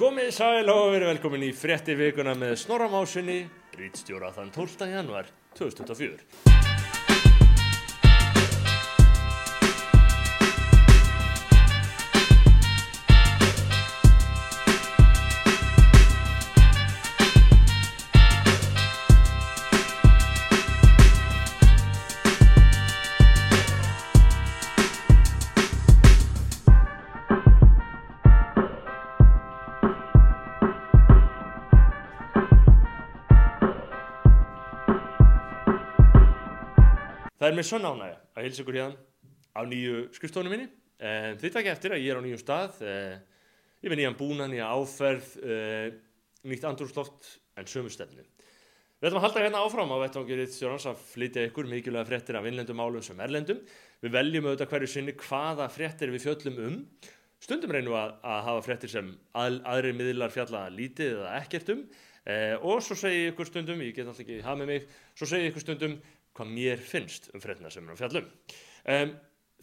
Komið sæl og verið velkomin í frétti vikuna með Snorramásinni, rítstjóra þann 12. januar 2024. er mér sönn ánægja að hilsa ykkur hérna á nýju skrifstofunum minni. Eh, Þið takk eftir að ég er á nýjum stað. Eh, Ég veit nýjan búna, nýja áferð, eh, nýtt andrúrsloft en sömu stefnu. Við ætlum að halda hérna áfram á vettvangirið stjórnans að flytja ykkur mikilvæga fréttir af innlendum málum sem erlendum. Við veljum auðvitað hverju sinni hvaða fréttir við fjöllum um. Stundum reynum að, að hafa fréttir sem að, aðrir miðlar fjalla lítið eða ekkert um. Eh, og svo segi ég ykkur stundum, ég get alltaf ekki hafa með mig, svo segi ég ykkur stundum hvað mér finnst um fréttina sem er að fjallum. Um,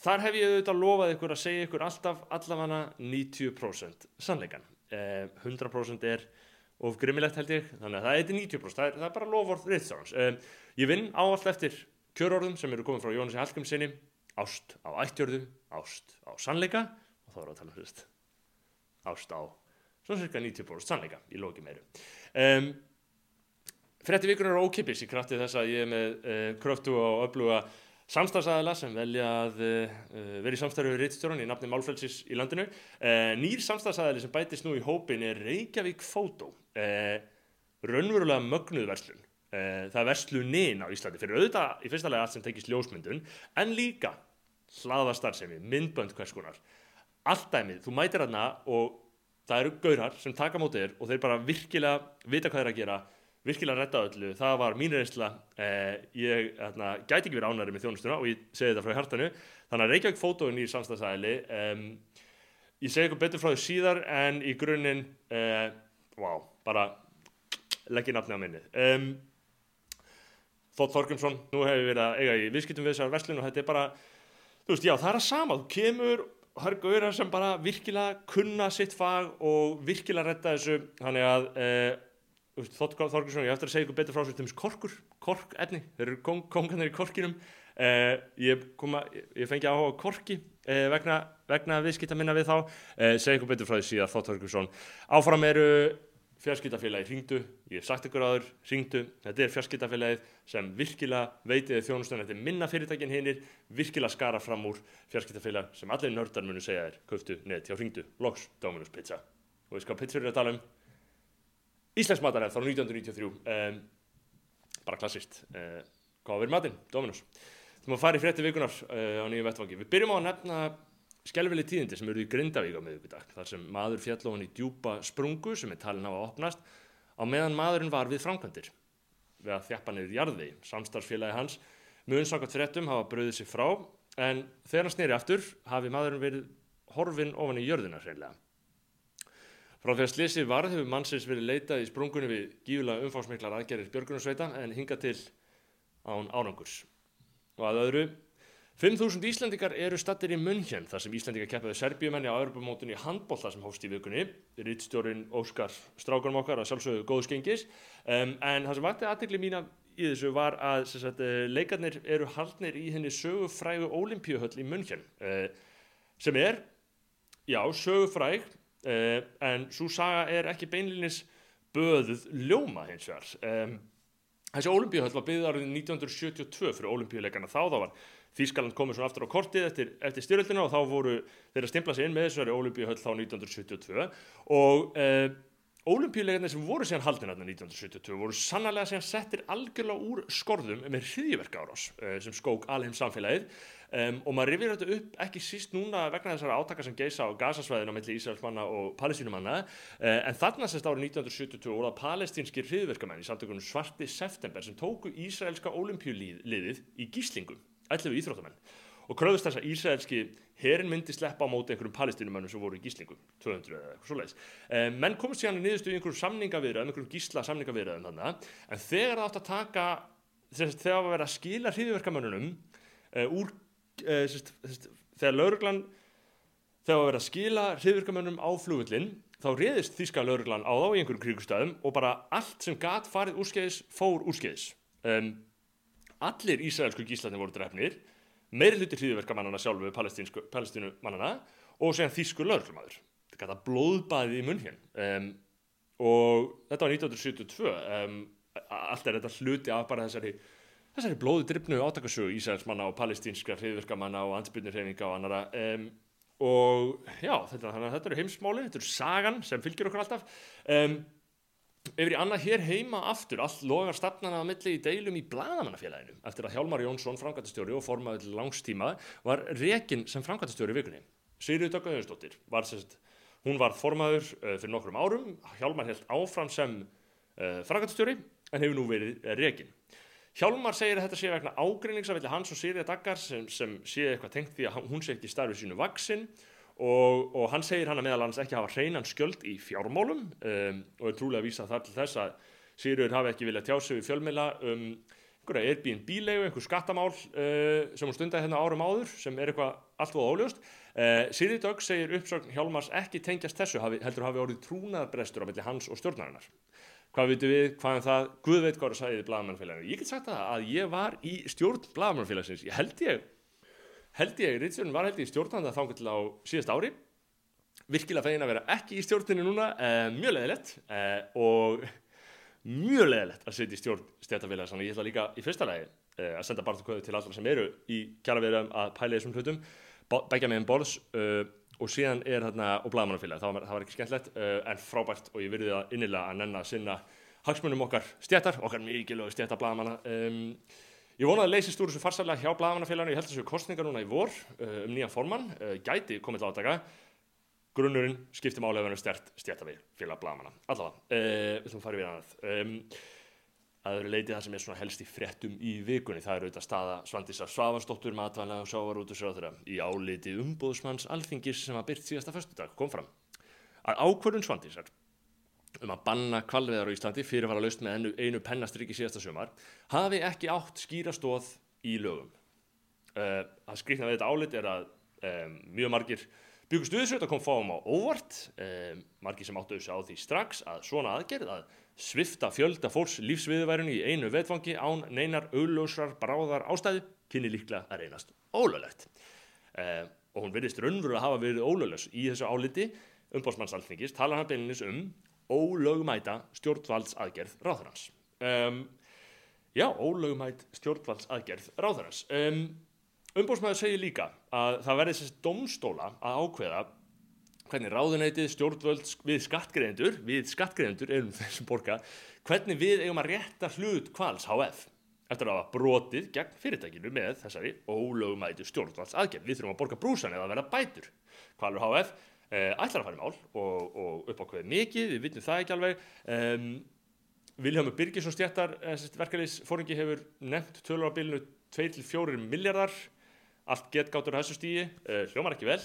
þar hef ég auðvitað lofað ykkur að segja ykkur alltaf allavega 90% sannleikan. Um, 100% er of grimmilegt held ég, þannig að það er 90%, það er, það er bara lofvorð reyðsáðans. Um, ég vinn áallt eftir kjörorðum sem eru komið frá Jónasi Hallgrímsinni, ást á ættjörðu, ást á sannleika, og þá er að tala um hlust, ást á svona cirka 90% sannleika í loki meiru. Um, Frettir vikunar er ókipis í krafti þess að ég er með uh, kröftu og öfluga samstagsæðala sem velja að uh, vera í samstæðu við rittstjóran í nafni Málfælsis í landinu. Uh, nýr samstagsæðali sem bætist nú í hópin er Reykjavík Fótó, raunverulega mögnuð verslun. Það er verslunin á Íslandi fyrir auðvitað í fyrsta lega allt sem tekist ljósmyndun en líka hlaðastarðsemi, myndbönd hvers konar. Allt dæmið, þú mætir hana og það eru gaurar sem taka mótið þér og þeir bara virkilega vita hvað þeir að gera virkilega redda öllu, það var mín reynsla. Eh, ég hérna, gæti ekki verið ánæri með þjónustuna og ég segi þetta frá hjartanu. Þannig að Reykjavík fótóin í samstagsæli um, ég segi eitthvað betur frá því síðar en í grunninn eh, wow, bara leggja nafni á minni um, Þótt Þorgrímsson nú hefur við verið að eiga í viðskiptum við þessar verslun og þetta er bara, þú veist, já, það er að sama. Þú kemur og það eru gauðar sem bara virkilega kunna sitt fag og virkilega redda þessu. Þannig að eh, Þótt Þorgjursson, ég eftir að segja ykkur betur frá sér til korkur, korkefni, þeir eru kong, kongarnir í korkinum. Uh, ég, koma, ég fengi áhuga korki uh, vegna, vegna viðskipta minna við þá. Uh, segja ykkur betur frá því síðan Þótt Þorgjursson áfram eru fjarskiptafélagi hringdu, ég hef sagt ykkur áður hringdu, þetta er fjarskiptafélagið sem virkilega veitiði þjónustunni þetta er minna fyrirtækin hinnir, virkilega skara fram úr fjarskiptafélag sem allir nördar munu segja er, köftu net hjá hringdu, loks, Dominus Pizza. Og við skal pizza eru að tala um Íslensk mataræð frá 1993 um, bara klassist uh, hvað verið matinn, Dominus þú maður farið frétti vikunar uh, á nýju vettvangi. Við byrjum á að nefna skelveli tíðindi sem eru í Grindavík á miðugudag þar sem maður fjall ofan í djúpa sprungu sem er talin á að opnast á meðan maðurinn var við framkvæmdir. Við að þjappa niður jarði. Samstarfsfélagi hans mun samkvæmt fréttum hafa bröðið sig frá en þegar hann snýri aftur hafi maðurinn verið horfin ofan í jörðina hreinlega Frá því að slísið varð hefur mannsins verið leitað í sprungunni við gífulega umfásmiklar aðgerðir björgunarsveita en hinga til án ánangurs. Og að öðru, 5.000 Íslandikar eru stattir í München þar sem Íslandikar keppaði Serbíumenni á öðrubumótunni í handbólta sem hófst í vikunni. Rittstjórin Óskar Strákarum okkar að sjálfsögðu góðs gengis. Um, en það sem vakti aðtegli mína í þessu var að sagt, leikarnir eru haldnir í henni sögufrægu olimpíuhöll í München uh, sem er, já, sögufræg Uh, en svo saga er ekki beinlinis böðuð ljóma hins vegar. Um, þessi olimpíuhöll var byggð árið 1972 fyrir olimpíuleikana þá þá var Þískaland komið svona aftur á kortið eftir, eftir styrjöldina og þá voru þeirra stimplað sér inn með þessari olimpíuhöll þá 1972 og uh, olimpíuleikarnir sem voru síðan haldin aðna 1972 voru sannlega síðan settir algjörlega úr skorðum með hriðiverka árás uh, sem skók alheim samfélagið Um, og maður rifir þetta upp ekki síst núna vegna þessara átaka sem geisa á gasasvæðinu á milli Ísraelsmanna og palestínumanna. Uh, en þarna sérst árið 1972 voru það palestínskir hriðverkamenn í samtökunum svarti september sem tóku Ísraelska olimpíuliðið í gíslingum, 11 íþróttamenn og kröðust þess að Ísraelski herin myndi sleppa á móti einhverjum palestínumannum sem voru í gíslingum, 200 eða eitthvað svo leiðis um, menn komist síðan í niðurstu í einhverjum samningavirðum, einhverjum gísla samningavirðum þannig en þegar það átt að taka þegar að vera að skila hriðverkamönnunum uh, úr Uh, sest, sest, þegar lauruglan þegar að vera að skila hriðvirkamönnum á flugullin þá réðist þíska lauruglan á þá í einhverjum kringustöðum og bara allt sem gat farið úrskeiðis fór úrskeiðis. Um, allir ísraelsku gíslarnir voru drefnir, meiri hluti hríðverkamannana sjálfu, palestínu mannana og séðan þísku lauruglumadur. Þetta gata blóðbæði í munn hér. Um, og þetta var 1972. Um, allt er þetta hluti af bara þessari, þessari blóðu drifnu átakasögu ísraelsmanna og palestínska hríðverkamanna og ansbyrnirhefinga og annara. Um, og já, þetta, þetta eru heimsmáli, þetta eru sagan sem fylgir okkur alltaf um, yfir í annað hér heima aftur allt logar stafnana að milli í deilum í Blaðamannafélaginu. Eftir að Hjálmar Jónsson framkvæmtastjóri og formaður langstíma var rekin sem framkvæmtastjóri í vikunni. Sigriður Dögg Auðurstóttir var sérst hún var formaður uh, fyrir nokkrum árum. Hjálmar held áfram sem uh, framkvæmtastjóri en hefur nú verið uh, rekin Hjálmar segir að þetta sé vegna ágreiningsafilli hans og Sýrið Daggar sem, sem sé eitthvað tengt því að hún sé ekki starfið sínu vaksin og, og hann segir hann að meðal hans ekki hafa hreinan skjöld í fjármálum um, og er trúlega að vísa þar til þess að Sýriður hafi ekki viljað tjá sig við fjölmila um einhverja Airbnb-legu, einhver skattamál uh, sem hún stundaði hérna árum áður sem er eitthvað allt og óljóst. Uh, Sýrið Dögg segir uppsögn Hjálmars ekki tengjast þessu hafi, heldur hafi orðið trúnaðarbrestur á milli hans og stjórnarinnar hvað veitum við, hvað er það, Guð veit hvað er að sagði í Blagamannfélaginu. Ég get sagt það að ég var í stjórn Blagamannfélagsins, ég held ég, held ég, Rítsjörn var held ég í stjórnanda þángu til á síðast ári, virkilega fegin að vera ekki í stjórninu núna, eh, mjög leðilegt eh, og mjög leðilegt að setja í stjórn stjætafélags, þannig ég ætla líka í fyrsta lagi eh, að senda barndokvöðu til allra sem eru í kjaraverðum að pæla þessum hlutum, bækja með einn borðs, uh, og síðan er þarna, og blagamannafélag, það, það var ekki skemmtilegt uh, en frábært og ég virði það innilega að sinna hagsmunum okkar stjættar, okkar mikilvæg stjættar blagamanna um, ég vonaði að leysist úr þessu farsælega hjá blagamannafélaginu, ég held þessu kostninga núna í vor uh, um nýja formann, uh, gæti komið til átaka. Grunnurinn skipti máli að vera stjært stjættavið félag blagamanna allavega, uh, við ætlum að fara við annað. Um, að öðru leiti það sem er svona helst í frettum í vikunni það eru auðvitað staða Svandísar Svavarsdóttur matvæðanlega og sjávarútusráðura í áliti umbóðsmanns alþingis sem að byrt síðasta föstudag kom fram. Að ákvörðun Svandísar um að banna kvalveðar á Íslandi fyrir að fara laust með einu, pennastriki síðasta sömar hafi ekki átt skýra stóð í lögum. Uh, að skrikna við þetta álit er að um, mjög margir byggust auðvitað að koma fáum á óvart. Um, margir sem áttu auðvitað á því strax að svona aðgerð að svifta fjölda fólks lífsviðværinu í einu vetfangi án neinar augljósrar bráðar ástæði kynni líklega að reynast ólöglegt. Eh, og hún verðist raunverulega að hafa verið ólöglegs í þessu áliti. Umbásmannsaltningis talar hann beilinnis um ólögumæta stjórnvaldsaðgerð ráðhverjans um, já, ólögumæt stjórnvaldsaðgerð ráðhverjans um, umbásmæður segir líka að það verði þessi domstóla að ákveða hvernig ráðunætið, stjórnvöld, við skattgreðendur, við skattgreðendur erum þessum borga, hvernig við eigum að rétta hlut kvals HF eftir að hafa brotið gegn fyrirtækinu með þessari ólögumætu stjórnvalds aðgerð. Við þurfum að borga brúsan eða að vera bætur. Kvalur HF ætlar að fara í mál og, og upp á hverju mikið, við vitum það ekki alveg. Um, Viljámi Birgisson stjættar, eh, verkefliðsfóringi hefur nefnt tölur á bilinu 2-4 miljardar, allt gett gáttur á þessu stígi, eh, hljómar ekki vel.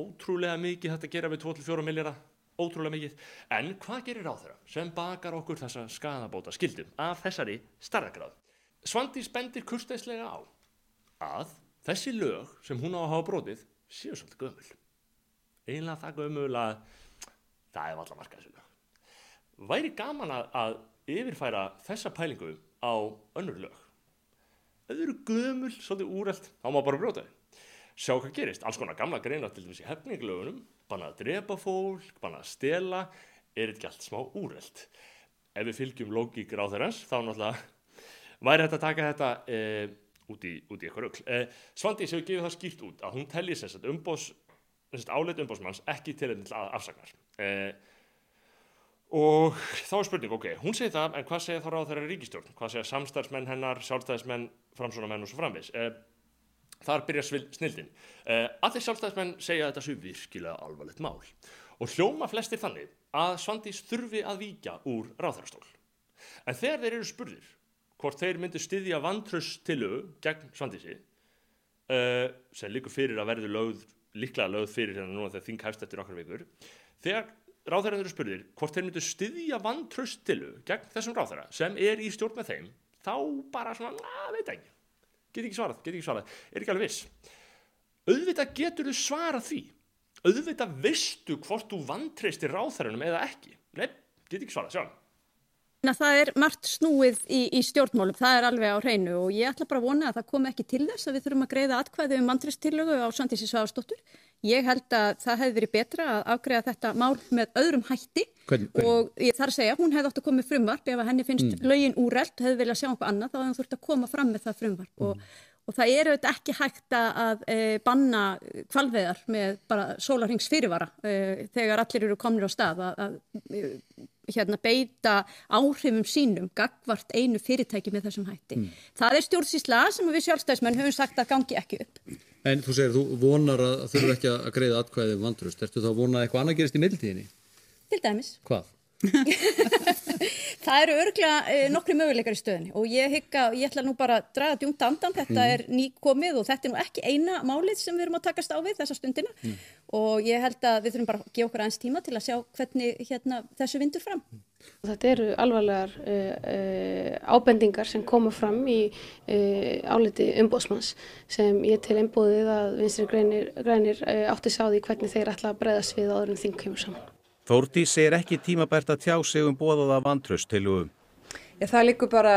Ótrúlega mikið þetta gera við 24 miljardar ótrúlega mikið, en hvað gerir á þeirra sem bakar okkur þessa skadabóta skildum af þessari starragrað Svandís bendir kursteislega á að þessi lög sem hún á að hafa brotið séu svolítið gömul einlega það gömul að það er alltaf markað lög væri gaman að, að yfirfæra þessa pælingu á önnur lög? Ef þau eru gömul, svolítið úrelt þá má bara brota þau. Sjá hvað gerist, alls konar gamla greina til dæmis í hefninglögunum, bannað að drepa fólk, bannað að stela, er þetta allt smá úreld. Ef við fylgjum lógíkir á þeirrans, þá náttúrulega væri þetta að taka þetta e, út í, í eitthvað rögl. E, Svandís hefur gefið það skýrt út að hún telli að umbós, áleitt umbósmanns ekki til að afsagnar. E, og þá er spurning, ok, hún segir það, en hvað segir þá ráð þeirra ríkistjórn? Hvað segir samstarfsmenn hennar, sjálfstæðismenn, framsónamenn og svo framvis? Þar byrja snildin. Uh, allir sjálfstæðismenn segja þetta séu virkilega alvarlegt mál og hljóma flestir þannig að Svandís þurfi að víkja úr ráðhærastól. En þegar þeir eru spurðir hvort þeir myndu styðja vantröst til þau gegn Svandísi uh, sem líkur fyrir að verðu lögð, líklega lögð fyrir hérna núna þegar þing hæfst eftir okkar vikur. Þegar ráðhærandur eru spurðir hvort þeir myndu styðja vantröst til þau gegn þessum ráðhæra sem er í stjórn með þeim þá bara svona, na, veit ekki. Get ekki svarað, get ekki svarað, er ekki alveg viss. Auðvitað getur þú svarað því. Auðvitað veistu hvort þú vantreistir ráþærunum eða ekki. Nei, get ekki svarað, sjá. Það er margt snúið í, í stjórnmálum, það er alveg á hreinu og ég ætla bara að vona að það komi ekki til þess að við þurfum að greiða atkvæði um mantristillögu á Sandísi Svagastóttur. Ég held að það hefði verið betra að afgreiða þetta mál með öðrum hætti Hvern, hvern? og ég þarf að segja, hún hefði átt að koma með frumvarp ef að henni finnst mm. lögin úreld, hefði viljað sjá einhver annað, þá hefði hún þurft að koma fram með það frumvarp mm. og, og það er auðvitað ekki hægt að e, banna kvalveðar með bara sólarhengs fyrirvara e, þegar allir eru komnir á stað að, að hérna, beita áhrifum sínum gagvart einu fyrirtæki með þessum hætti. Mm. Það er stjórnsísla sem við sjálfstæðismenn höfum sagt að gangi ekki upp. En þú segir, þú vonar að þurfu ekki að greiða atkvæðið um vandrust. Ertu þá að vona að eitthvað annað gerist í mildtíðinni? Til dæmis. Hvað? það eru örglega eh, nokkri möguleikar í stöðinni og ég hygga, ég ætla nú bara að draga djúnt andan, þetta mm. er nýkomið og þetta er nú ekki eina málið sem við erum að takast á við þessa stundina mm. Og ég held að við þurfum bara að gefa okkur aðeins tíma til að sjá hvernig hérna, þessu vindur fram. Þetta eru alvarlegar uh, uh, ábendingar sem koma fram í uh, áliti umbóðsmanns sem ég til einbúðið að vinstri grænir, grænir átti sáði hvernig þeir ætla að breyðast við áður en þing kemur saman. Þórti segir ekki tímabært að tjá sig um bóðaða vantraust til hugum. Það líkur bara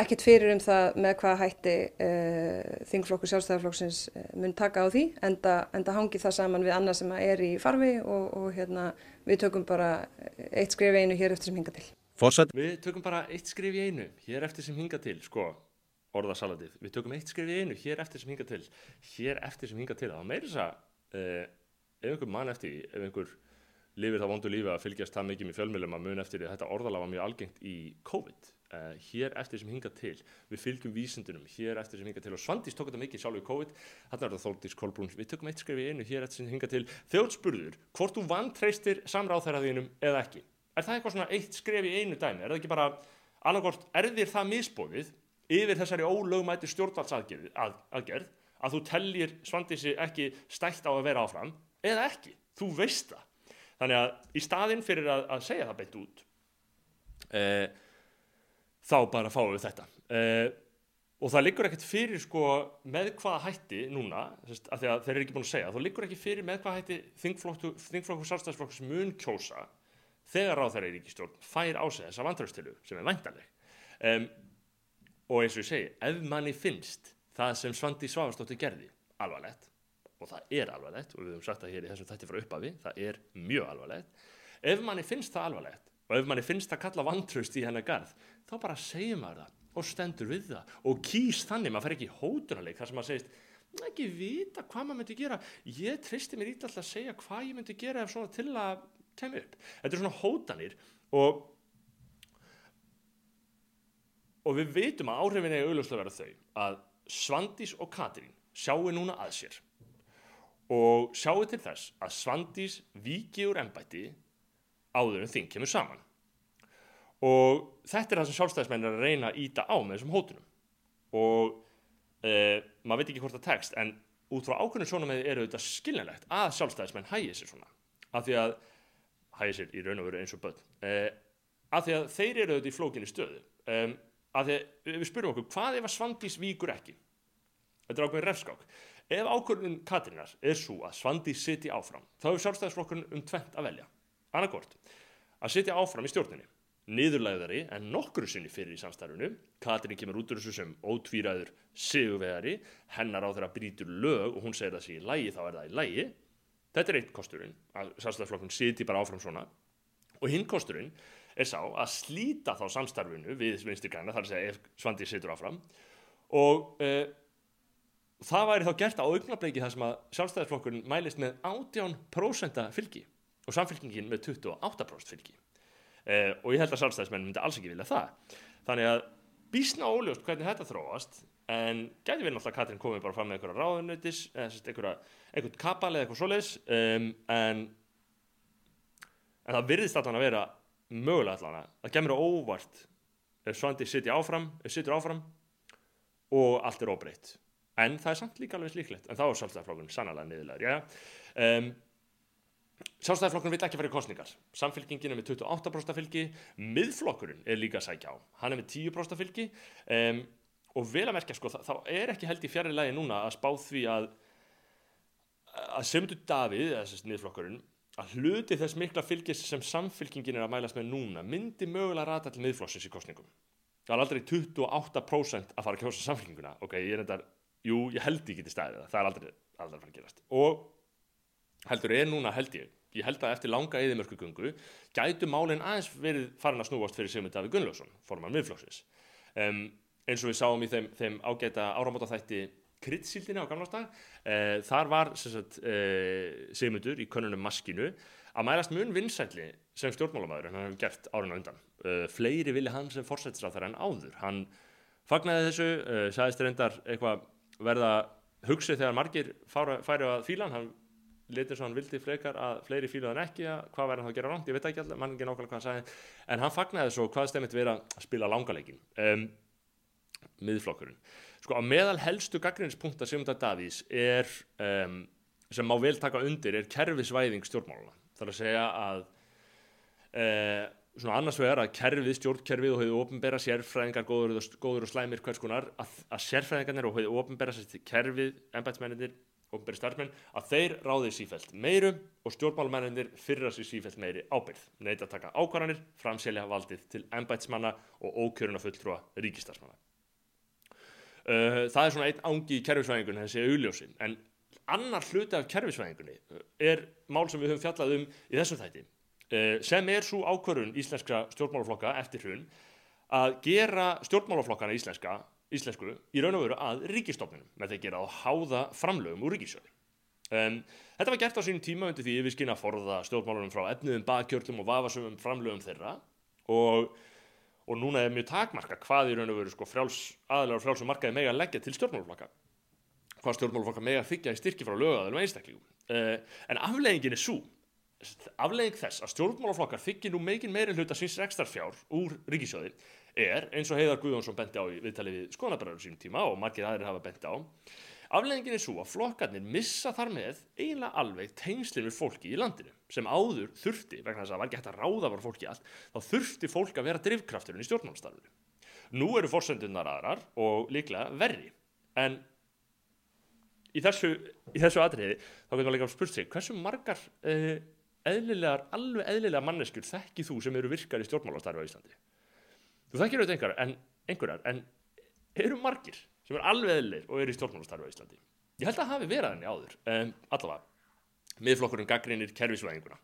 ekkit fyrir um það með hvað hætti uh, þingflokkur sjálfstæðarflokksins mun taka á því en það hangi það saman við annað sem er í farfi og, og hérna, við tökum bara eitt skrif í einu hér eftir sem hinga til. Forsat. Við tökum bara eitt skrif í einu hér eftir sem hinga til, sko, orðasalatið. Við tökum eitt skrif í einu hér eftir sem hinga til, hér eftir sem hinga til. Það meir þess að uh, ef einhver mann eftir, ef einhver lifir það vondu lífi að fylgjast það mikið með fjölmjölum að mun eftir því að þetta orðalega var mjög algengt í COVID. Uh, hér eftir sem hinga til, við fylgjum vísindunum, hér eftir sem hinga til og Svandís tók þetta mikið sjálf í COVID, hann er það Þóldís Kolbrún, við tökum eitt skrif í einu hér eftir sem hinga til, þegar spurður hvort þú vantreistir samráþæraðinum eða ekki. Er það eitthvað svona eitt skrif í einu dæmi? Er það ekki bara, annarkort, er þér það misbóðið yfir þessari ólögmæti stjórnvaldsaðgerð að, að, að þú tellir Svandísi ekki stætt á að vera áfram eða ekki, þú veist það þannig að í staðinn fyrir að, að segja það beint út eh, þá bara fáum við þetta. Eh, og það liggur ekkert fyrir sko með hvaða hætti núna, sérst, að því að þeir eru ekki búin að segja þá liggur ekki fyrir með hvaða hætti þingflokkur sálstæðsflokkur sem mun kjósa þegar á þeirra í ríkistjórn fær á sig þessa vandraustilu sem er væntaleg um, og eins og ég segi, ef manni finnst það sem Svandi Svavarsdóttir gerði alvarlegt og það er alvarlegt og við höfum sagt það hér í þessum þætti frá uppafi það er mjög alvarlegt. Ef manni finnst það alvarlegt og ef manni finnst það kalla vantraust í hennar garð þá bara segjum maður það og stendur við það og kýst þannig, maður fer ekki hótunarleik þar sem maður segist ekki vita hvað maður myndi gera. Ég tristi mér ít alltaf að segja hvað ég myndi gera ef svona til að kemja upp. Þetta er svona hótanir og og við veitum að áhrifin er auðvitað verið þau að Svandís og Katrín sjáu núna að sér og sjáu til þess að Svandís viki úr ennbætti áður en þing kemur saman. Og þetta er það sem sjálfstæðismenn er að reyna að íta á með þessum hótunum. Og eh, maður veit ekki hvort það tekst, en út frá ákveðinu svona með eru þetta skiljanlegt að sjálfstæðismenn hægir sér svona. Af því að, hægir sér í raun og veru eins og börn, eh, af því að þeir eru auðvitað í flókinni stöðu. Um, af því að við spurum okkur, hvað ef að Svandís víkur ekki? Þetta er ákveðin refskák. Ef ákvörðun Katrínar er svo að Svandi siti áfram, þá hefur sjálfstæðisflokkurinn um tvent að velja. Annarkort, að sitja áfram í stjórninni, niðurlæðari en nokkru sinni fyrir í samstarfinu, Katrín kemur út úr þessu sem ótvíræður sigurvegari, hennar á þeirra brítur lög og hún segir það sé í lægi, þá er það í lægi. Þetta er eitt kosturinn, að sjálfstæðisflokkurinn siti bara áfram svona. Og hinn kosturinn er sá að slíta þá samstarfinu við vinstir græna, þar að segja ef Svandi situr áfram og uh, það væri þá gert á augnableiki þar sem að sjálfstæðisflokkurinn mælist með 18% fylgi og samfylgingin með 28% fylgi. Eh, og ég held að sjálfstæðismenn myndi alls ekki vilja það. Þannig að bísna óljóst hvernig þetta þróast en gæti verið náttúrulega að Katrín komið bara fram með einhverja ráðunautis eða einhvern kapal eða eitthvað svoleiðis um, en en það virðist allan að vera mögulega allan að það gemur óvart ef Svandi sitja áfram, áfram og allt er óbreytt en það er samt líka alveg slíklegt en þá er sjálfstæðarflokkurinn sannlega niðurlegar ja. um, sjálfstæðarflokkurinn vil ekki fara í kostningar samfélkingin er með 28% fylgi miðflokkurinn er líka að sækja á hann er með 10% fylgi um, og vel að merkja sko þá er ekki held í fjari lagi núna að spá því að að Sigmundur Davíð, þessi sniðflokkurinn, að hluti þess mikla fylgis sem samfylkingin er að mælast með núna myndi mögulega rata til miðflokksins í kostningum. Það er aldrei 28% að fara að kjósa samfylkinguna. Ok, ég er endar, jú, ég held ég geti stæðið það, það er aldrei, aldrei fara að gerast. Og heldur er núna, held ég, ég held að eftir langa eðimörkugöngu gætu málinn aðeins verið farin að snúast fyrir Sigmund Davíð Gunnlaugsson, forman miðflokksins. Um, eins og við sáum í þeim, þeim ágæta áramóta þætti kryddsíldinni á gamlastag uh, þar var sagt, uh, Sigmundur í konunum maskinu að mælast mun vinsætli sem stjórnmálamæður en hann hefur gert árinu undan uh, fleiri vilja hann sem fórsættisráð þar en áður hann fagnaði þessu sagðist reyndar eitthvað verða hugsið þegar margir færi að fílan hann. Litið svo hann vildi frekar að fleiri fíluð en ekki að hvað verður það að gera ránt, ég veit ekki alltaf mann ekki nákvæmlega hvað hann sagði, en hann fagnaði svo hvað stemmit vera að spila langaleikin um, miðflokkurinn. Sko á meðal helstu gaggrinspunkta Sigmundar Davís er um, sem má vel taka undir er kerfisvæðing stjórnmáluna þar að segja að uh, svona annars vegar að kerfið, stjórnkerfið og hefur ofnbæra sérfræðingar góður, góður og slæmir hvers konar að, að sérfræðingarnir og hefur ofnbæra kerfið, ennbætsmenninir ofnbæri starfmenn, að þeir ráðið sífælt meiru og stjórnmálmenninir fyrra sér sífælt meiri ábyrð, neitt að taka ákvarðanir, framselja valdið til ennbætsmanna og ókjöruna fulltrúa ríkistarsmanna. Uh, það er svona einn ángi í kerfisvæðingunni þessi augljósin, en annar hluti af kerfisvæðingunni er mál sem við höfum fjallað um í þessum þætti. uh, sem er svo ákvörun íslenska stjórnmálaflokka eftir hrun að gera stjórnmálaflokkana íslenska, íslensku í raun og veru að ríkistofnunum með því að gera á háða framlögum úr ríkisjöði. Um, þetta var gert á sínum tíma undir því skynna að forða stjórnmálunum frá efniðum, bakkjörlum og vafasumum framlögum þeirra og og núna er mjög takmarka hvað í raun og veru sko frjáls, aðalega frjálsum markaði mega að leggja til stjórnmáluflokka hvað stjórnmáluflokka mega að þykja í styrki frá lögaðalum einstaklingum uh, en afleggingin er svo aflegging þess að stjórnmáluflokkar þykji nú megin meiri hluta síns rekstarfjár úr ríkisjóði er eins og Heiðar Guðjónsson benti á í viðtalið við skoðanabræður sínum tíma og margir aðrir hafa benti á Afleggingin er svo að flokkarnir missa þar með eiginlega alveg tengslinn við fólki í landinu sem áður þurfti, vegna þess að það var ekki hægt að ráða var fólki allt, þá þurfti fólk að vera drivkrafturinn í stjórnmálstarfinu. Nú eru fórsendunnar aðrar og líklega verri, en í þessu, í þessu atriði þá getur maður líka spurt sig, hversu margar eh, eðlilegar, alveg eðlilega manneskjur þekki þú sem eru virkar í stjórnmálastarfi á Íslandi? Þú þekkir auðvitað einhverjar, en, einhverjar, en eru margir? sem er alveg eðlir og er í stjórnmálastarfi á Íslandi. Ég held að hafi verið henni áður, um, allavega, miðflokkurinn gaggrinir kervisvæðinguna.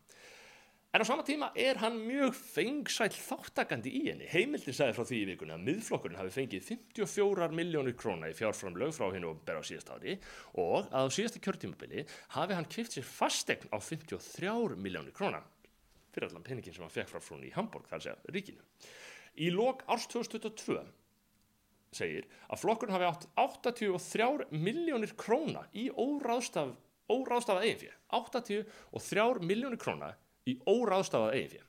En á sama tíma er hann mjög fengsæl þáttakandi í henni. Heimildin sagði frá því í vikunni að miðflokkurinn hafi fengið 54 miljónir króna í fjárframlög frá hennu og bera á síðast ári og að á síðasta kjörtímabili hafi hann kipt sér fastegn á 53 miljónir króna fyrir allan peningin sem hann fekk frá frún í Hamburg, þar segja ríkinu. Í lok árs 2022 segir að flokkurinn hafi átt 83 miljónir króna í óráðstaf, óráðstafað eiginfjö 83 miljónir króna í óráðstafað eiginfjö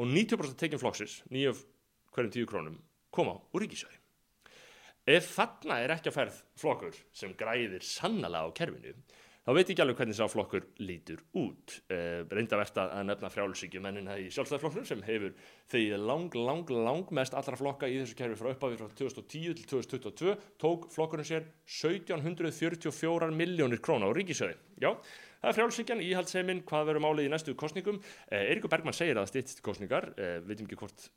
og 90% tekinn flokksins 9 hverjum 10 krónum koma úr ríkisjöði ef þarna er ekki að ferð flokkur sem græðir sannala á kerfinu þá veit ég ekki alveg hvernig sá flokkur lítur út. Uh, Reyndavert að nefna frjálsíkjumennina í sjálfstæðarflokknum sem hefur þegið lang, lang, lang mest allra flokka í þessu kerfi frá upphafi frá 2010 til 2022 tók flokkurinn sér 1744 miljónir króna á ríkisöði. Já, það er frjálsíkjan, íhaldsheiminn, hvað verður málið í næstu kostningum. Uh, eh, Eirikur Bergman segir að það stýttist kostningar, uh, veitum ekki hvort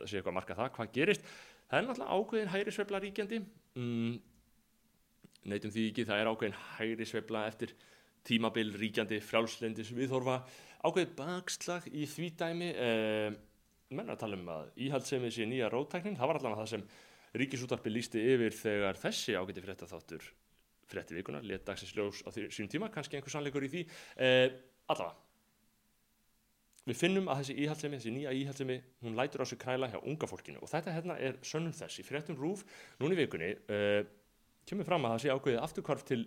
það sé eitthvað að marka það, hvað gerist. Það er náttúrulega ákveðin hægri sveifla ríkjandi. Mm, neytum því ekki, það er ákveðin hægri sveifla eftir tímabil ríkjandi frjálslendis viðhorfa ákveðið bakslag í því dæmi eh, menna að tala um að íhaldsefið sé nýja rótækning, það var allavega það sem ríkisútarpi lísti yfir þegar þessi ágæti frétta þáttur frétti vikuna, let dagsins ljós á sín tíma kannski einhver sannleikur í því. Eh, allavega við finnum að þessi íhaldsemi, þessi nýja íhaldsemi hún lætur á sig kræla hjá unga fólkinu. Og þetta hérna er sönnum þess. Í fréttum rúf núni vikunni eh, kemur fram að það sé ákveðið afturkvarf til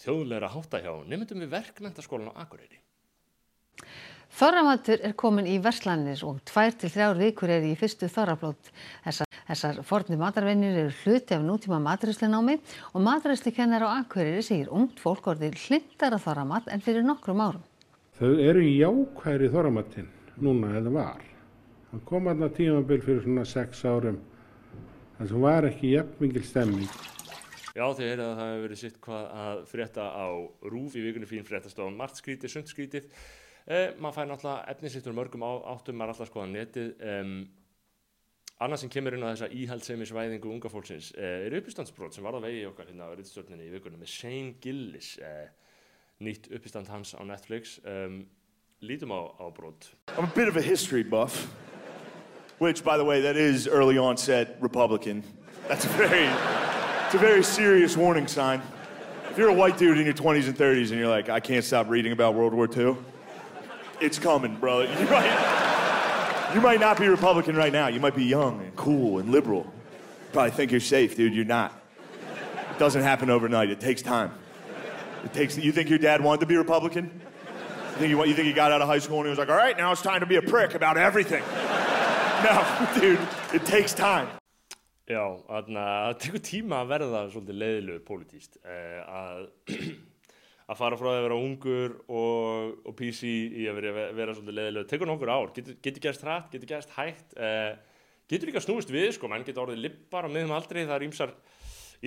þjóðleira hátta hjá nefndum við verkmentaskólan á Akureyri. Þorramatur er komin í verslanir og tvær til þrjár vikur er í fyrstu þorrablót. Þessar, þessar forni matarvennir eru hluti af nútíma matræslinámi og matræslikennar á Akureyri segir ungt fólk orðið hlindara þorramat en fyrir nokkrum árum. Þau eru jákværi þorramatinn núna eða var. Það kom aðna tímabil fyrir svona sex árum þar sem var ekki jafn mingil stemming Já, þið heyrið að það hefur verið sitt hvað að frétta á rúf í vikunni fín fréttastofan margt skrítið, sund skrítið eh, maður fær náttúrulega efnisittur mörgum áttum maður alltaf skoða netið um, annað sem kemur inn á þessa íhaldseimisvæðingu unga fólksins eh, er uppistandsbrót sem var á vegi okkar hérna á rittstjórninni í vikunni með Shane Gillis eh, nýtt uppistand hans á Netflix um, lítum á, á brót I'm a bit of a history buff, which, by the way, that is early onset Republican. That's a very, it's a very serious warning sign. If you're a white dude in your 20s and 30s and you're like, I can't stop reading about World War II, it's coming, bro. You might, you might not be Republican right now. You might be young and cool and liberal. Probably think you're safe, dude. You're not. It doesn't happen overnight. It takes time. It takes. You think your dad wanted to be Republican? You think, he, you think he got out of high school and he was like, all right, now it's time to be a prick about everything. no, dude, it takes time. Já, það tekur tíma að verða svolítið leiðilegu pólitíst eh, að, að fara frá því að vera ungur og, og PC í að vera, vera svolítið leiðilegu tekur nokkur ár, getur, getur gerst hrætt, getur gerst hægt. Eh, getur líka snúist við sko, menn getur orðið lippar á miðum aldrei það er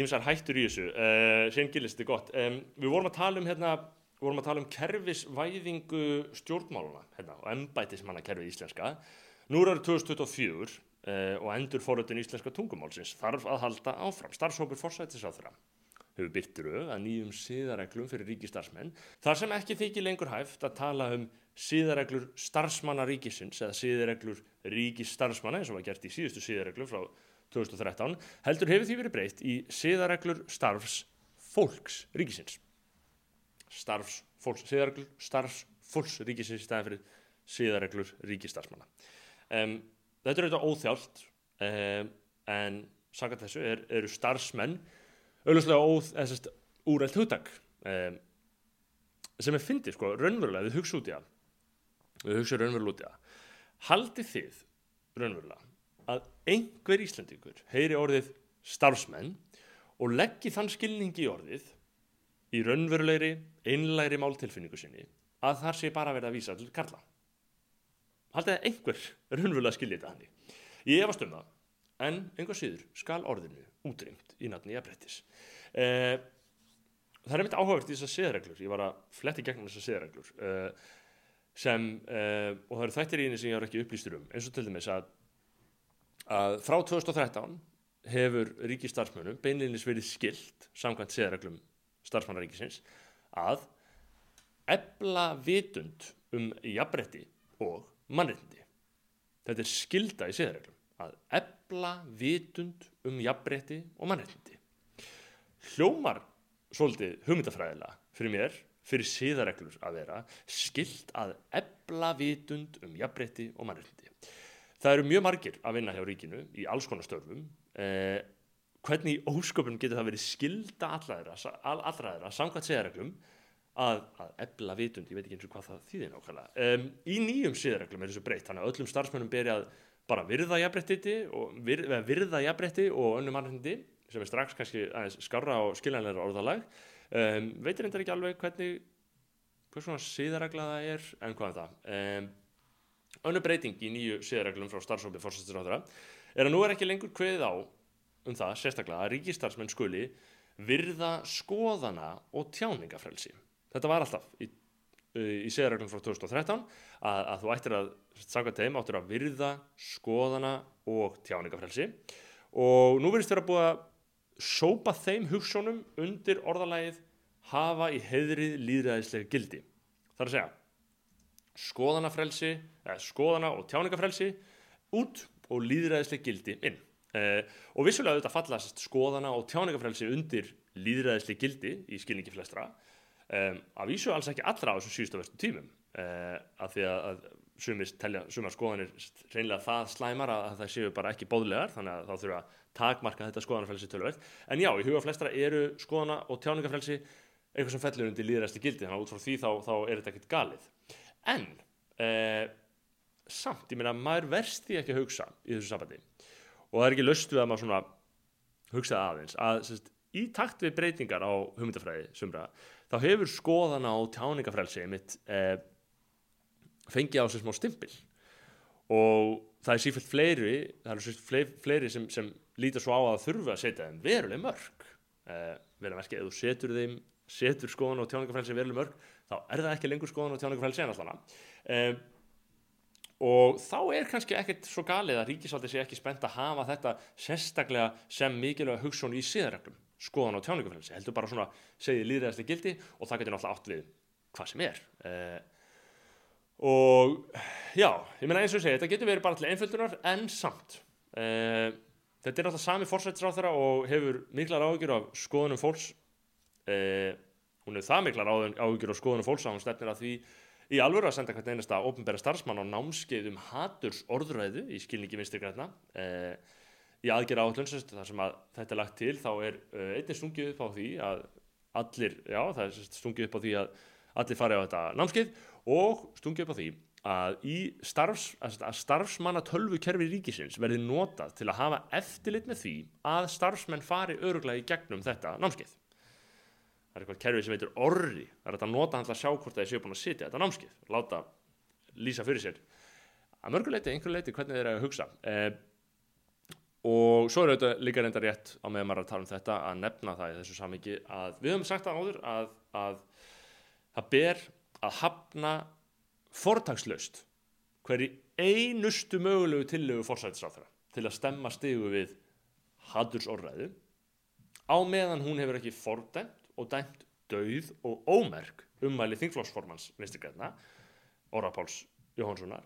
ímsar hættur í þessu. Eh, sen gilist þetta gott. Um, við vorum að tala um hérna vorum að tala um kerfisvæðingu stjórnmáluna hérna, og embætismanna kerfið íslenska. Nú er það 2024 uh, og endur forröldin íslenska tungumálsins þarf að halda áfram. Starfshópur forsættis á þeirra hefur byrtiru að nýjum síðareglum fyrir ríkistarfsmenn þar sem ekki þykir lengur hæft að tala um síðareglur starfsmanna ríkisins eða síðareglur ríkisstarfsmanna eins og var gert í síðustu síðareglum frá 2013 heldur hefur því verið breytt í síðareglur starfs fólks ríkisins. Starfs fólks, síðareglur starfs fólks ríkisins í staðin fyrir síðareglur ríkisstarfsmanna. Um, þetta er auðvitað óþjált um, en sangat þessu er, eru starfsmenn auðvitað óð, eða sérst, úrælt hugtak um, sem er fyndið sko, raunverulega, við hugsa út í það. Við hugsa raunverulega út í það. Haldið þið raunverulega að einhver Íslandingur heyri orðið starfsmenn og leggji þann skilningi í orðið í raunverulegri, einlæri máltilfinningu sinni að þar sé bara verið að vísa til Karla? Haldið að einhver raunverulega skilji þetta hannig. Ég efast um það, en einhver síður skal orðinu útrýmt í nafni jafnbrettis. Eh, það er mitt áhugavert í þessar siðreglur, ég var að fletti gegnum þessar siðreglur, eh, sem, eh, og það eru þættir í henni sem ég har ekki upplýstur um, eins og til dæmis að, að frá 2013 hefur ríkistarfsmönum beinleginis verið skilt, samkvæmt siðreglum starfsmannaríkisins, að ebla vitund um jafnbretti og mannreitindi. Þetta er skilda í siðareglum að ebla vitund um jafnbreytti og mannreitindi. Hljómar svolítið hugmyndafræðilega fyrir mér, fyrir siðareglur að vera, skilt að ebla vitund um jafnbreytti og mannreitindi. Það eru mjög margir að vinna hjá ríkinu í alls konar störfum. Eh, hvernig í ósköpun getur það verið skilda allra þeirra samkvæmt siðareglum að, að ebla vitund, ég veit ekki eins og hvað það þýðir nákvæmlega. Um, í nýjum siðareglum er þessu breytt, þannig að öllum starfsmönnum beri að bara virða jafnbretti og, vir, virða jafnbretti og önnum mannrendi sem er strax kannski aðeins skarra og skiljanleira orðalag. Um, veitir endur ekki alveg hvernig, hvers svona siðaregla það er, en hvað er það? Um, önnu breyting í nýju siðareglum frá starfsópi fórsættisráðara er að nú er ekki lengur kveðið á um það, sérstaklega, að ríkistarfsmenn skuli virða skoðana og tjáningafrelsi þetta var alltaf í, í segjarreglum frá 2013 að, að þú ættir að sanga teim áttir að virða skoðana og tjáningafrelsi og nú verðist þér að búa að sópa þeim hugssónum undir orðalægið hafa í heiðrið líðræðislega gildi. Það er að segja skoðanafrelsi, eða skoðana og tjáningafrelsi út og líðræðislega gildi inn. Eh, og vissulega auðvitað fallast skoðana og tjáningafrelsi undir líðræðislega gildi í skilningi flestra Um, að vísu alls ekki allra á þessum síðustu verstu tímum. Uh, af því að, að sumir, telja, sumar skoðanir reynlega það slæmar að, að það séu bara ekki bóðlegar þannig að þá þurfa að takmarka þetta skoðanafrelsi tölverð en já, í huga flestra eru skoðana og tjáningafrelsi eitthvað sem fellur undir líðræsti gildi þannig að út frá því þá, þá er þetta ekkit galið. En uh, samt, ég meina, maður verst því ekki að hugsa í þessu sambandi. Og það er ekki löst við að maður svona hugsa aðeins að sérst, í takt við breytingar á hugmyndafræði sumra þá hefur skoðana á tjáningafrelsi mitt eh, fengið á sér smá stimpil. Og það er sífælt fleiri það eru sífælt fleiri, sem, sem lítar svo á að þurfa að setja þeim veruleg mörg vel að merkja, ef þú setur þeim setur skoðan og tjáningafrelsi veruleg mörg þá er það ekki lengur skoðan og tjáningafrelsi en alltaf uh, og þá er kannski ekkert svo galið að ríkisvaldi sé ekki spennt að hafa þetta sérstaklega sem mikilvæga hugsun í síðarreglum skoðan og tjáningafrelsi heldur bara svona segið líðræðsli gildi og það getur náttúrulega átt við hvað sem er. Uh, og já, ég meina eins og segi þetta getur verið bara til einföldunar en samt uh, þetta er alltaf sami fórsættisráð þeirra og hefur miklar áhugjur af skoðunum fólks. Uh, hún hefur það miklar áhugjur af skoðunum fólks að hún stefnir að því í alvöru að senda hvern einasta ofnbæra starfsmann á námskeið um haturs orðræðu í skilningi vinstri græna uh, í aðgerra áhullun þar sem að þetta er lagt til þá er einnig stungið upp á því að allir, já það er stungið upp á því að allir fari á þetta námskeið og stungið upp á því að í starfs, að starfsmanna tölvu kerfi ríkisins verði notað til að hafa eftirlit með því að starfsmenn fari öruglega í gegnum þetta námskeið. Það er eitthvað kerfi sem heitir orri, það er að nota hann til að sjá hvort það er séu búin að sitja þetta námskeið, láta lýsa fyrir sér að mörguleiti, einhverju leiti, hvernig þeir eru að hugsa. Og svo er þetta líka reynda rétt á meðan maður að tala um þetta að nefna það í þessu samviki að við höfum sagt það áður að, að það ber að hafna fortagslaust hverji einustu mögulegu tillögu fórsættisáþra til að stemma stigu við hadursorðræðu á meðan hún hefur ekki fordæmt og dæmt dauð og ómerk ummæli þingflóksformans vinstirgræna Óra Páls Jóhanssonar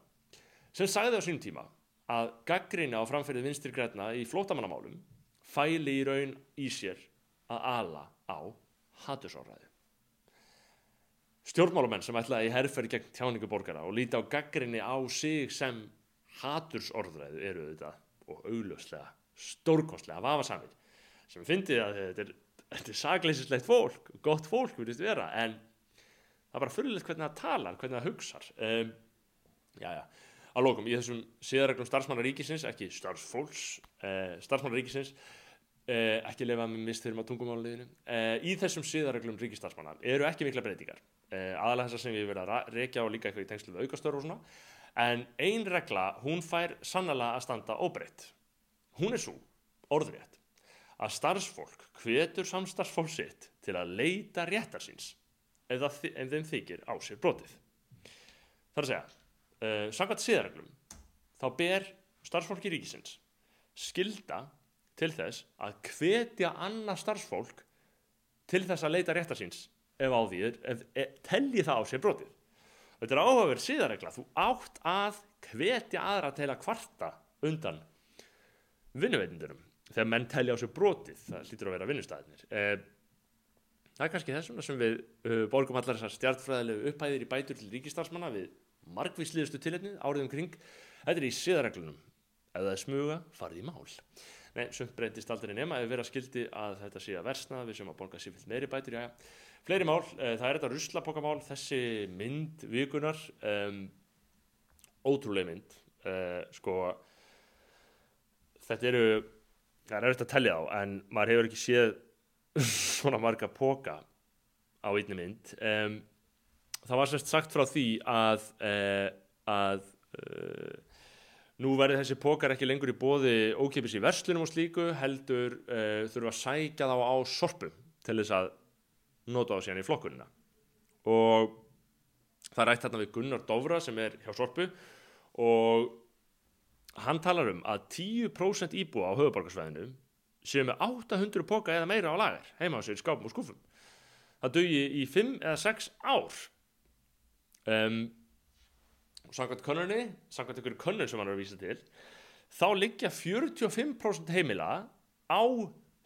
sem sagði á sín tíma að gaggrinni á framferðið vinstirgræna í flótamannamálum fæli í raun í sér að ala á hadursorðræðu stjórnmálamenn sem ætlaði í herrferð gegn tjáningu borgara og líti á gaggrinni á sig sem hatursorðræðu eru þetta og augljóslega stórkostlega vafasamir sem finnir að þetta er, er sagleysislegt fólk, gott fólk verðist vera en það er bara fyrirlegt hvernig það talar, hvernig það hugsar. Um, já já, á lókum í þessum síðarreglum starfsmannaríkisins ekki starfsfólks, uh, starfsmannaríkisins uh, ekki lefa með mistyrma tungumáliðinu uh, í þessum síðarreglum ríkistarfsmanna eru ekki mikla breytingar. Uh, aðalega þessar sem við verðum að rekja og líka eitthvað í tengslu við aukastöru og svona. En ein regla, hún fær sannlega að standa óbreytt. Hún er svo, orðrétt að starfsfólk hvetur samstarfsfólk sitt til að leita réttar síns ef, það, ef þeim þykir á sér brotið. Þar að segja uh, samkvæmt síðarreglum þá ber starfsfólki ríkisins skilda til þess að hvetja annað starfsfólk til þess að leita réttar síns ef á því, ef, ef, telji það á sér brotið. Þetta er áhugaverð síðarregla, þú átt að hvetja aðra til að kvarta undan vinnuveitindunum þegar menn telja á sér brotið, það hlýtur að vera vinnustæðinir. Eh, það er kannski þessum sem við uh, borgum allar þessar stjartfræðilegu upphæðir í bætur til ríkistarfsmanna við margvísliðustu tilhengið áriðum kring. Þetta er í síðarreglunum, ef það er smuga, farið í mál. Nei, sumt breytist aldrei nema ef vera skildi að þetta sé að versna, við sem að borga sér fyrir meiri bætur, já. Fleiri mál, uh, það er þetta ruslapokamál, þessi mynd vikunar, um, ótrúlega mynd, uh, sko, þetta eru, það er auðvitað að tellja á, en maður hefur ekki séð svona marga poka á einni mynd. Um, það var sérst sagt frá því að, uh, að nú verður þessi pokar ekki lengur í bóði ókipis í verslunum og slíku, heldur þurfa að sækja þá á sorpum til þess að nota á síðan í flokkunina. Og það er rætt hérna við Gunnar Dovra sem er hjá Sorpu og hann talar um að 10% íbúa á höfuborgarsvæðinu séu með 800 póka eða meira á lagar heima á sér skápum og skúfum. Það dögi í 5 eða 6 ár um, samkvæmt könnunni samkvæmt einhverju könnun sem hann er að vísa til þá liggja 45% heimila á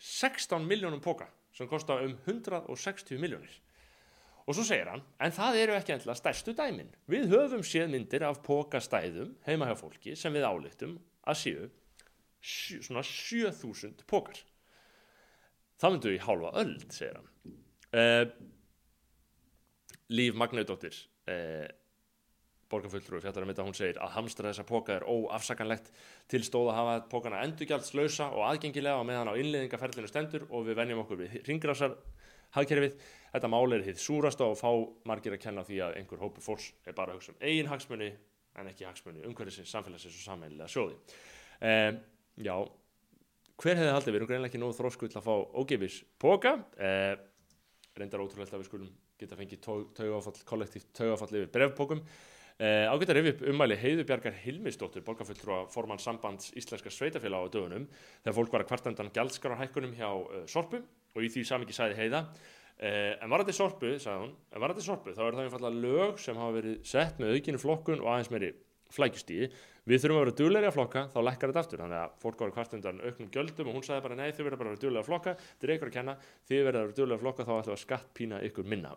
16 miljónum póka sem kostar um 160 miljónir. Og svo segir hann, en það eru ekki endla stærstu dæmin. Við höfum séð myndir af pókastæðum heima hjá fólki sem við álíktum að séu svona 7000 pókar. Það myndu í hálfa öll, segir hann. Uh, Líf Magnaudóttir, uh, borgarfulltrúi fjallar um þetta, hún segir að hamstra þessa póka er óafsakanlegt til stóð að hafa pókana endurgjaldslausa og aðgengilega og meðan á innleðingaferlinu stendur og við venjum okkur við ringrásar hagkerfið. Þetta mál er hitt súrasta og fá margir að kenna því að einhver hópur fólks er bara að hugsa um eigin hagsmunni en ekki hagsmunni umhverfisins, samfélagsins og sammeililega sjóði. Um, já, hver hefði haldið, við erum greinlega ekki nógu þrósku til að fá ógefis póka uh, reyndar ótrúlegt að við skulum geta fengið taugafall, kollektíft taugafall yfir brefpókum Uh, ágætt að rifja upp umæli Heiðubjargar Hilmisdóttur, borgarfulltrúa formann sambands Íslenska sveitafélag á dögunum þegar fólk var að kvartandan gjaldskararhækkunum hjá uh, Sorpu og í því samingi sæði Heiða uh, en var þetta Sorpu, sagði hún en var þetta Sorpu, þá er það einfallega lög sem hafa verið sett með aukinu flokkun og aðeins meiri flækjustíði, við þurfum að vera dugleiri að flokka, þá lekkar þetta aftur. Þannig að fólk var að kvartandan auknum gjöldum og hún sagði bara nei, þið verður bara að vera dugleiri að flokka þetta er ykkur að kenna, þið verður að vera dugleiri að flokka þá ætlum við að skattpína ykkur minna.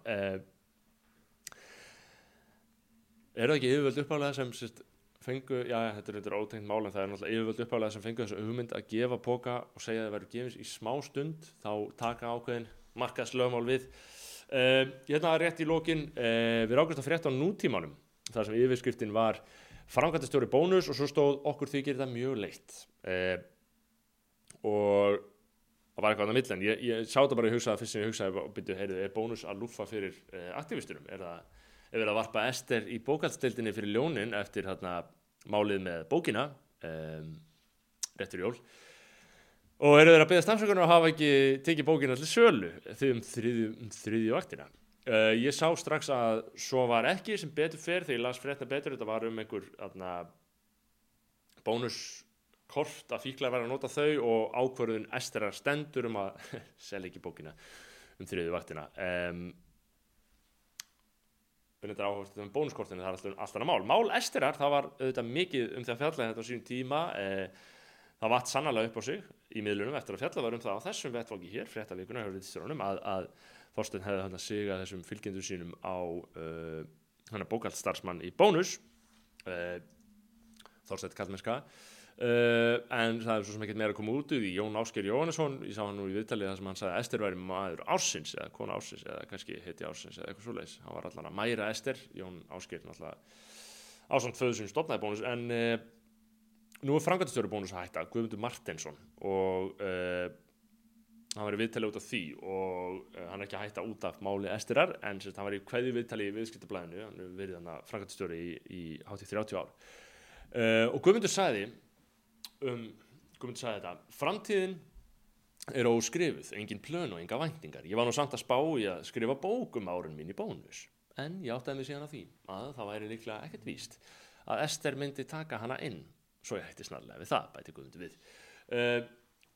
Er það ekki yfirvöld uppálega sem sérst, fengu, já þetta er eitthvað ótengt mál en það er náttúrulega yfirvöld uppálega sem fengu þessu hugmynd að gefa póka og segja að það verður gefins í uh, hérna nútímanum þar sem yfirskriftin var framkvæmtastjóri bónus og svo stóð okkur þykir þetta mjög leitt. Uh, og það var eitthvað annað mill en ég, ég sá þetta bara í hugsaða fyrst sem ég hugsaði og byrju, heyrðu, er bónus að lúfa fyrir aktivisturum, er það er verið að varpa Ester í bókaldstildinni fyrir ljónin eftir hérna, málið með bókina um, réttur jól? Og eru þeir að beða stafsökunar að hafa ekki tekið bókina allir sölu? Því um þriðju, um vaktina uh, ég sá strax að svo var ekki sem betur fer þegar ég las frétta betur þetta var um einhver bónuskort að fíklar var að nota þau og ákvörðun Esterar stendur um að selja ekki bókina um þriðju vaktina um, þetta er áherslu um bónuskortinu, það er alltaf, alltaf mál. Mál Esterar, það var auðvitað mikið um því að fjalla þetta á sín tíma, eh, það vatt sannlega upp á sig í miðlunum eftir að fjalla var um það á þessum vettvangi hér, fréttavíkuna, að, að Þorstein hefði hann að siga þessum fylgjendur sínum á uh, hann er bókaldstarfsmann í bónus, uh, Þorstein Kallmerska, Uh, en það er svo sem ekkert meira að koma út í Jón Ásker Jóhannesson, ég sá hann nú í viðtalið þar sem hann sagði að Ester væri maður ársins eða kona ársins eða kannski heiti ársins eða eitthvað svo leiðis, hann var allan að mæra Ester. Jón Ásker náttúrulega ásamt föðu sem stopnaði bónus. En uh, nú er frangatistöru bónus að hætta Guðmundur Martinsson og uh, hann var í viðtalið út af því og hann er ekki að hætta út af máli Esterar en sérst, hann var í hverju viðtalið í viðskiptablaðinu hann er verið þannig frangatistöru í, í hátíð 30 ár. Og Guðmundur sagði um, að segja þetta framtíðin er óskrifuð, engin plön og enga væntingar. Ég var nú samt að spá í að skrifa bókum árun mín í bónus en ég áttaði mig síðan að því að það væri líklega ekkert víst að Ester myndi taka hana inn. Svo ég hætti snarlega við það, bæti guðundi við. Uh,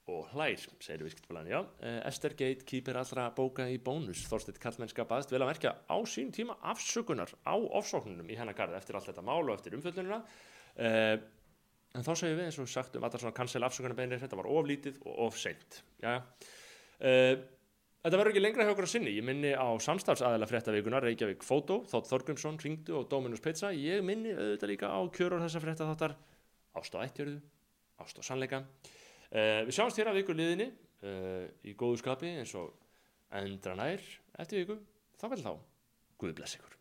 og hlær, segir viðskiptblæðin, já. Uh, Ester Gate kýpir allra bóka í bónus. Þorstedt Kallmennska baðist vel að merkja á sín tíma afsökunar á ofsóknunum í hennar garð eftir allt þetta mál og eftir umfjöldununa uh, en þá segjum við eins og sagt um allar svona cancel afsökunarbeinir þetta var oflítið og ofseint uh, þetta verður ekki lengra hjá okkur að sinni. Ég minni á samstafsæðila fréttavíkunar Reykjavík Fótó, Þótt Þorgrímsson ringdu og Dominus Pizza, ég minni auðvitað líka á kjörur þessa fréttaþáttar. Ást á ættjörðu, ást á sannleika uh, við sjáumst hér að viku liðinni uh, í góðu skapi eins og endra nær eftir viku, þá vel þá Guði bless ykkur